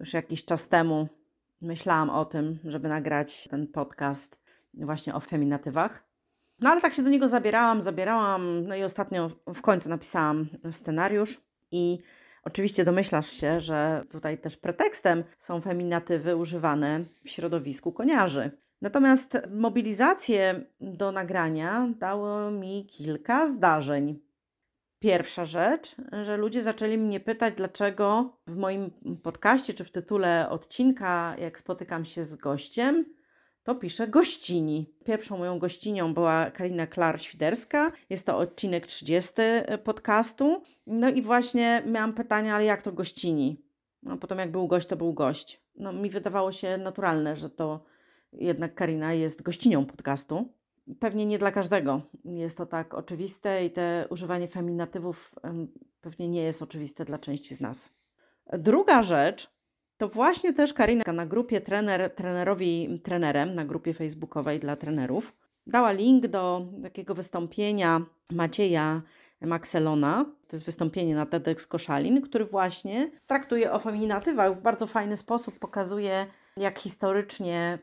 Już jakiś czas temu myślałam o tym, żeby nagrać ten podcast właśnie o feminatywach. No ale tak się do niego zabierałam, zabierałam, no i ostatnio w końcu napisałam scenariusz i oczywiście domyślasz się, że tutaj też pretekstem są feminatywy używane w środowisku koniarzy. Natomiast mobilizację do nagrania dało mi kilka zdarzeń. Pierwsza rzecz, że ludzie zaczęli mnie pytać, dlaczego w moim podcaście czy w tytule odcinka, jak spotykam się z gościem, to piszę gościni. Pierwszą moją gościnią była Karina Klar-Świderska. Jest to odcinek 30 podcastu. No i właśnie miałam pytanie, ale jak to gościni? No potem jak był gość, to był gość. No mi wydawało się naturalne, że to jednak Karina jest gościnią podcastu. Pewnie nie dla każdego jest to tak oczywiste i te używanie feminatywów pewnie nie jest oczywiste dla części z nas. Druga rzecz to właśnie też Karina na grupie trener, trenerowi trenerem, na grupie facebookowej dla trenerów, dała link do takiego wystąpienia Macieja Maxelona. To jest wystąpienie na TEDx Koszalin, który właśnie traktuje o feminatywach w bardzo fajny sposób, pokazuje jak historycznie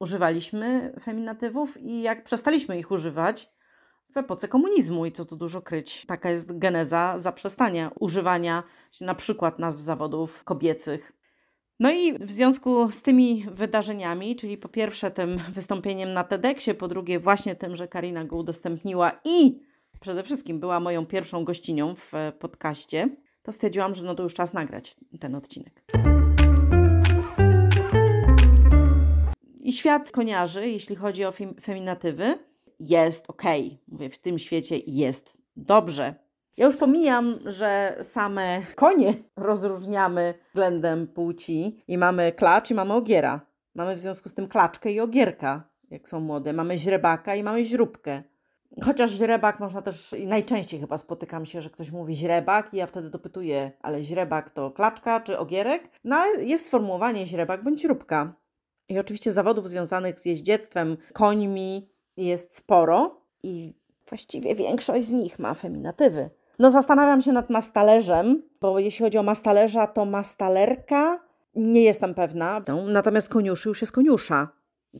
używaliśmy feminatywów i jak przestaliśmy ich używać w epoce komunizmu i co tu dużo kryć. Taka jest geneza zaprzestania używania na przykład nazw zawodów kobiecych. No i w związku z tymi wydarzeniami, czyli po pierwsze tym wystąpieniem na TEDxie, po drugie właśnie tym, że Karina go udostępniła i przede wszystkim była moją pierwszą gościnią w podcaście, to stwierdziłam, że no to już czas nagrać ten odcinek. I świat koniarzy, jeśli chodzi o feminatywy, jest ok. Mówię, w tym świecie jest dobrze. Ja już pomijam, że same konie rozróżniamy względem płci i mamy klacz i mamy ogiera. Mamy w związku z tym klaczkę i ogierka, jak są młode. Mamy źrebaka i mamy źróbkę. Chociaż źrebak można też, najczęściej chyba spotykam się, że ktoś mówi źrebak i ja wtedy dopytuję, ale źrebak to klaczka czy ogierek? No jest sformułowanie źrebak bądź źróbka. I oczywiście zawodów związanych z jeździectwem końmi jest sporo i właściwie większość z nich ma feminatywy. No zastanawiam się nad mastalerzem, bo jeśli chodzi o mastalerza, to mastalerka nie jestem pewna. Natomiast koniuszy już jest koniusza.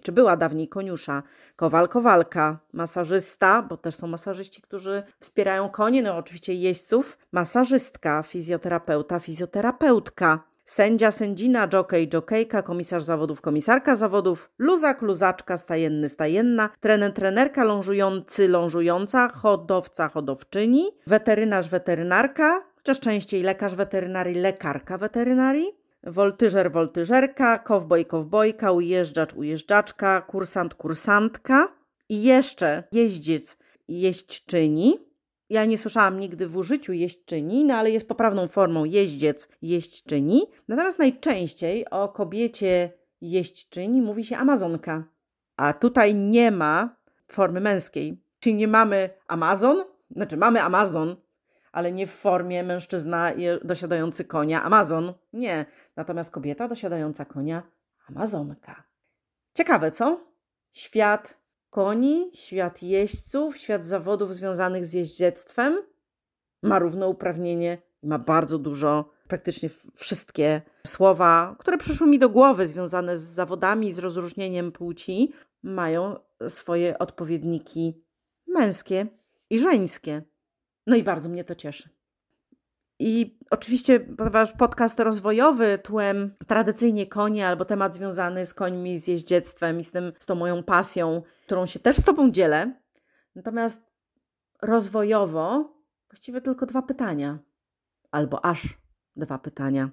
Czy była dawniej koniusza? Kowal, kowalka, masażysta, bo też są masażyści, którzy wspierają konie, no oczywiście jeźdźców, masażystka, fizjoterapeuta, fizjoterapeutka. Sędzia, sędzina, jockey, jockeyka, komisarz zawodów, komisarka zawodów, luzak, luzaczka, stajenny, stajenna, trener, trenerka, lążujący, lążująca, hodowca, hodowczyni, weterynarz, weterynarka, chociaż częściej lekarz weterynarii, lekarka weterynarii, woltyżer, woltyżerka, kowboj, kowbojka, ujeżdżacz, ujeżdżaczka, kursant, kursantka i jeszcze jeździec, jeźdźczyni, ja nie słyszałam nigdy w użyciu jeźdźczyni, no ale jest poprawną formą jeździec, jeźdźczyni. Natomiast najczęściej o kobiecie jeźdźczyni mówi się amazonka. A tutaj nie ma formy męskiej. Czyli nie mamy Amazon, znaczy mamy Amazon, ale nie w formie mężczyzna dosiadający konia Amazon. Nie. Natomiast kobieta dosiadająca konia Amazonka. Ciekawe, co? Świat koni, świat jeźdźców, świat zawodów związanych z jeździectwem ma równouprawnienie ma bardzo dużo, praktycznie wszystkie słowa, które przyszły mi do głowy związane z zawodami, z rozróżnieniem płci, mają swoje odpowiedniki męskie i żeńskie. No i bardzo mnie to cieszy. I oczywiście, ponieważ podcast rozwojowy, tłem tradycyjnie konie albo temat związany z końmi, z jeździectwem i z, tym, z tą moją pasją, którą się też z Tobą dzielę. Natomiast rozwojowo właściwie tylko dwa pytania, albo aż dwa pytania.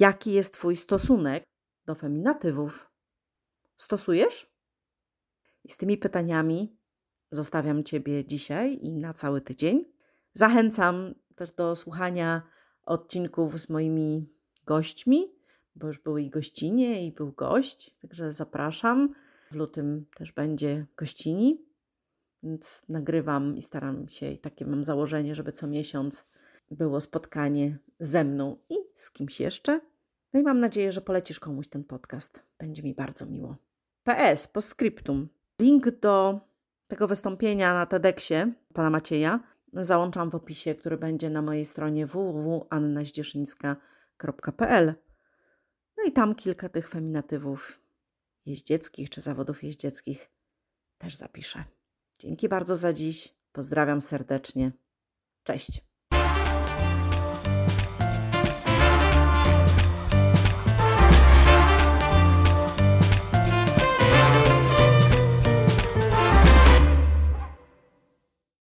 Jaki jest Twój stosunek do feminatywów? Stosujesz? I z tymi pytaniami zostawiam Ciebie dzisiaj i na cały tydzień. Zachęcam też do słuchania odcinków z moimi gośćmi. bo już były i gościnie, i był gość, także zapraszam. W lutym też będzie gościni, więc nagrywam i staram się, i takie mam założenie, żeby co miesiąc było spotkanie ze mną i z kimś jeszcze. No i mam nadzieję, że polecisz komuś ten podcast. Będzie mi bardzo miło. PS, postscriptum. Link do tego wystąpienia na TEDxie pana Macieja załączam w opisie, który będzie na mojej stronie www.annazdzieszyńska.pl. No i tam kilka tych feminatywów jeździeckich czy zawodów jeździeckich też zapiszę. Dzięki bardzo za dziś. Pozdrawiam serdecznie. Cześć.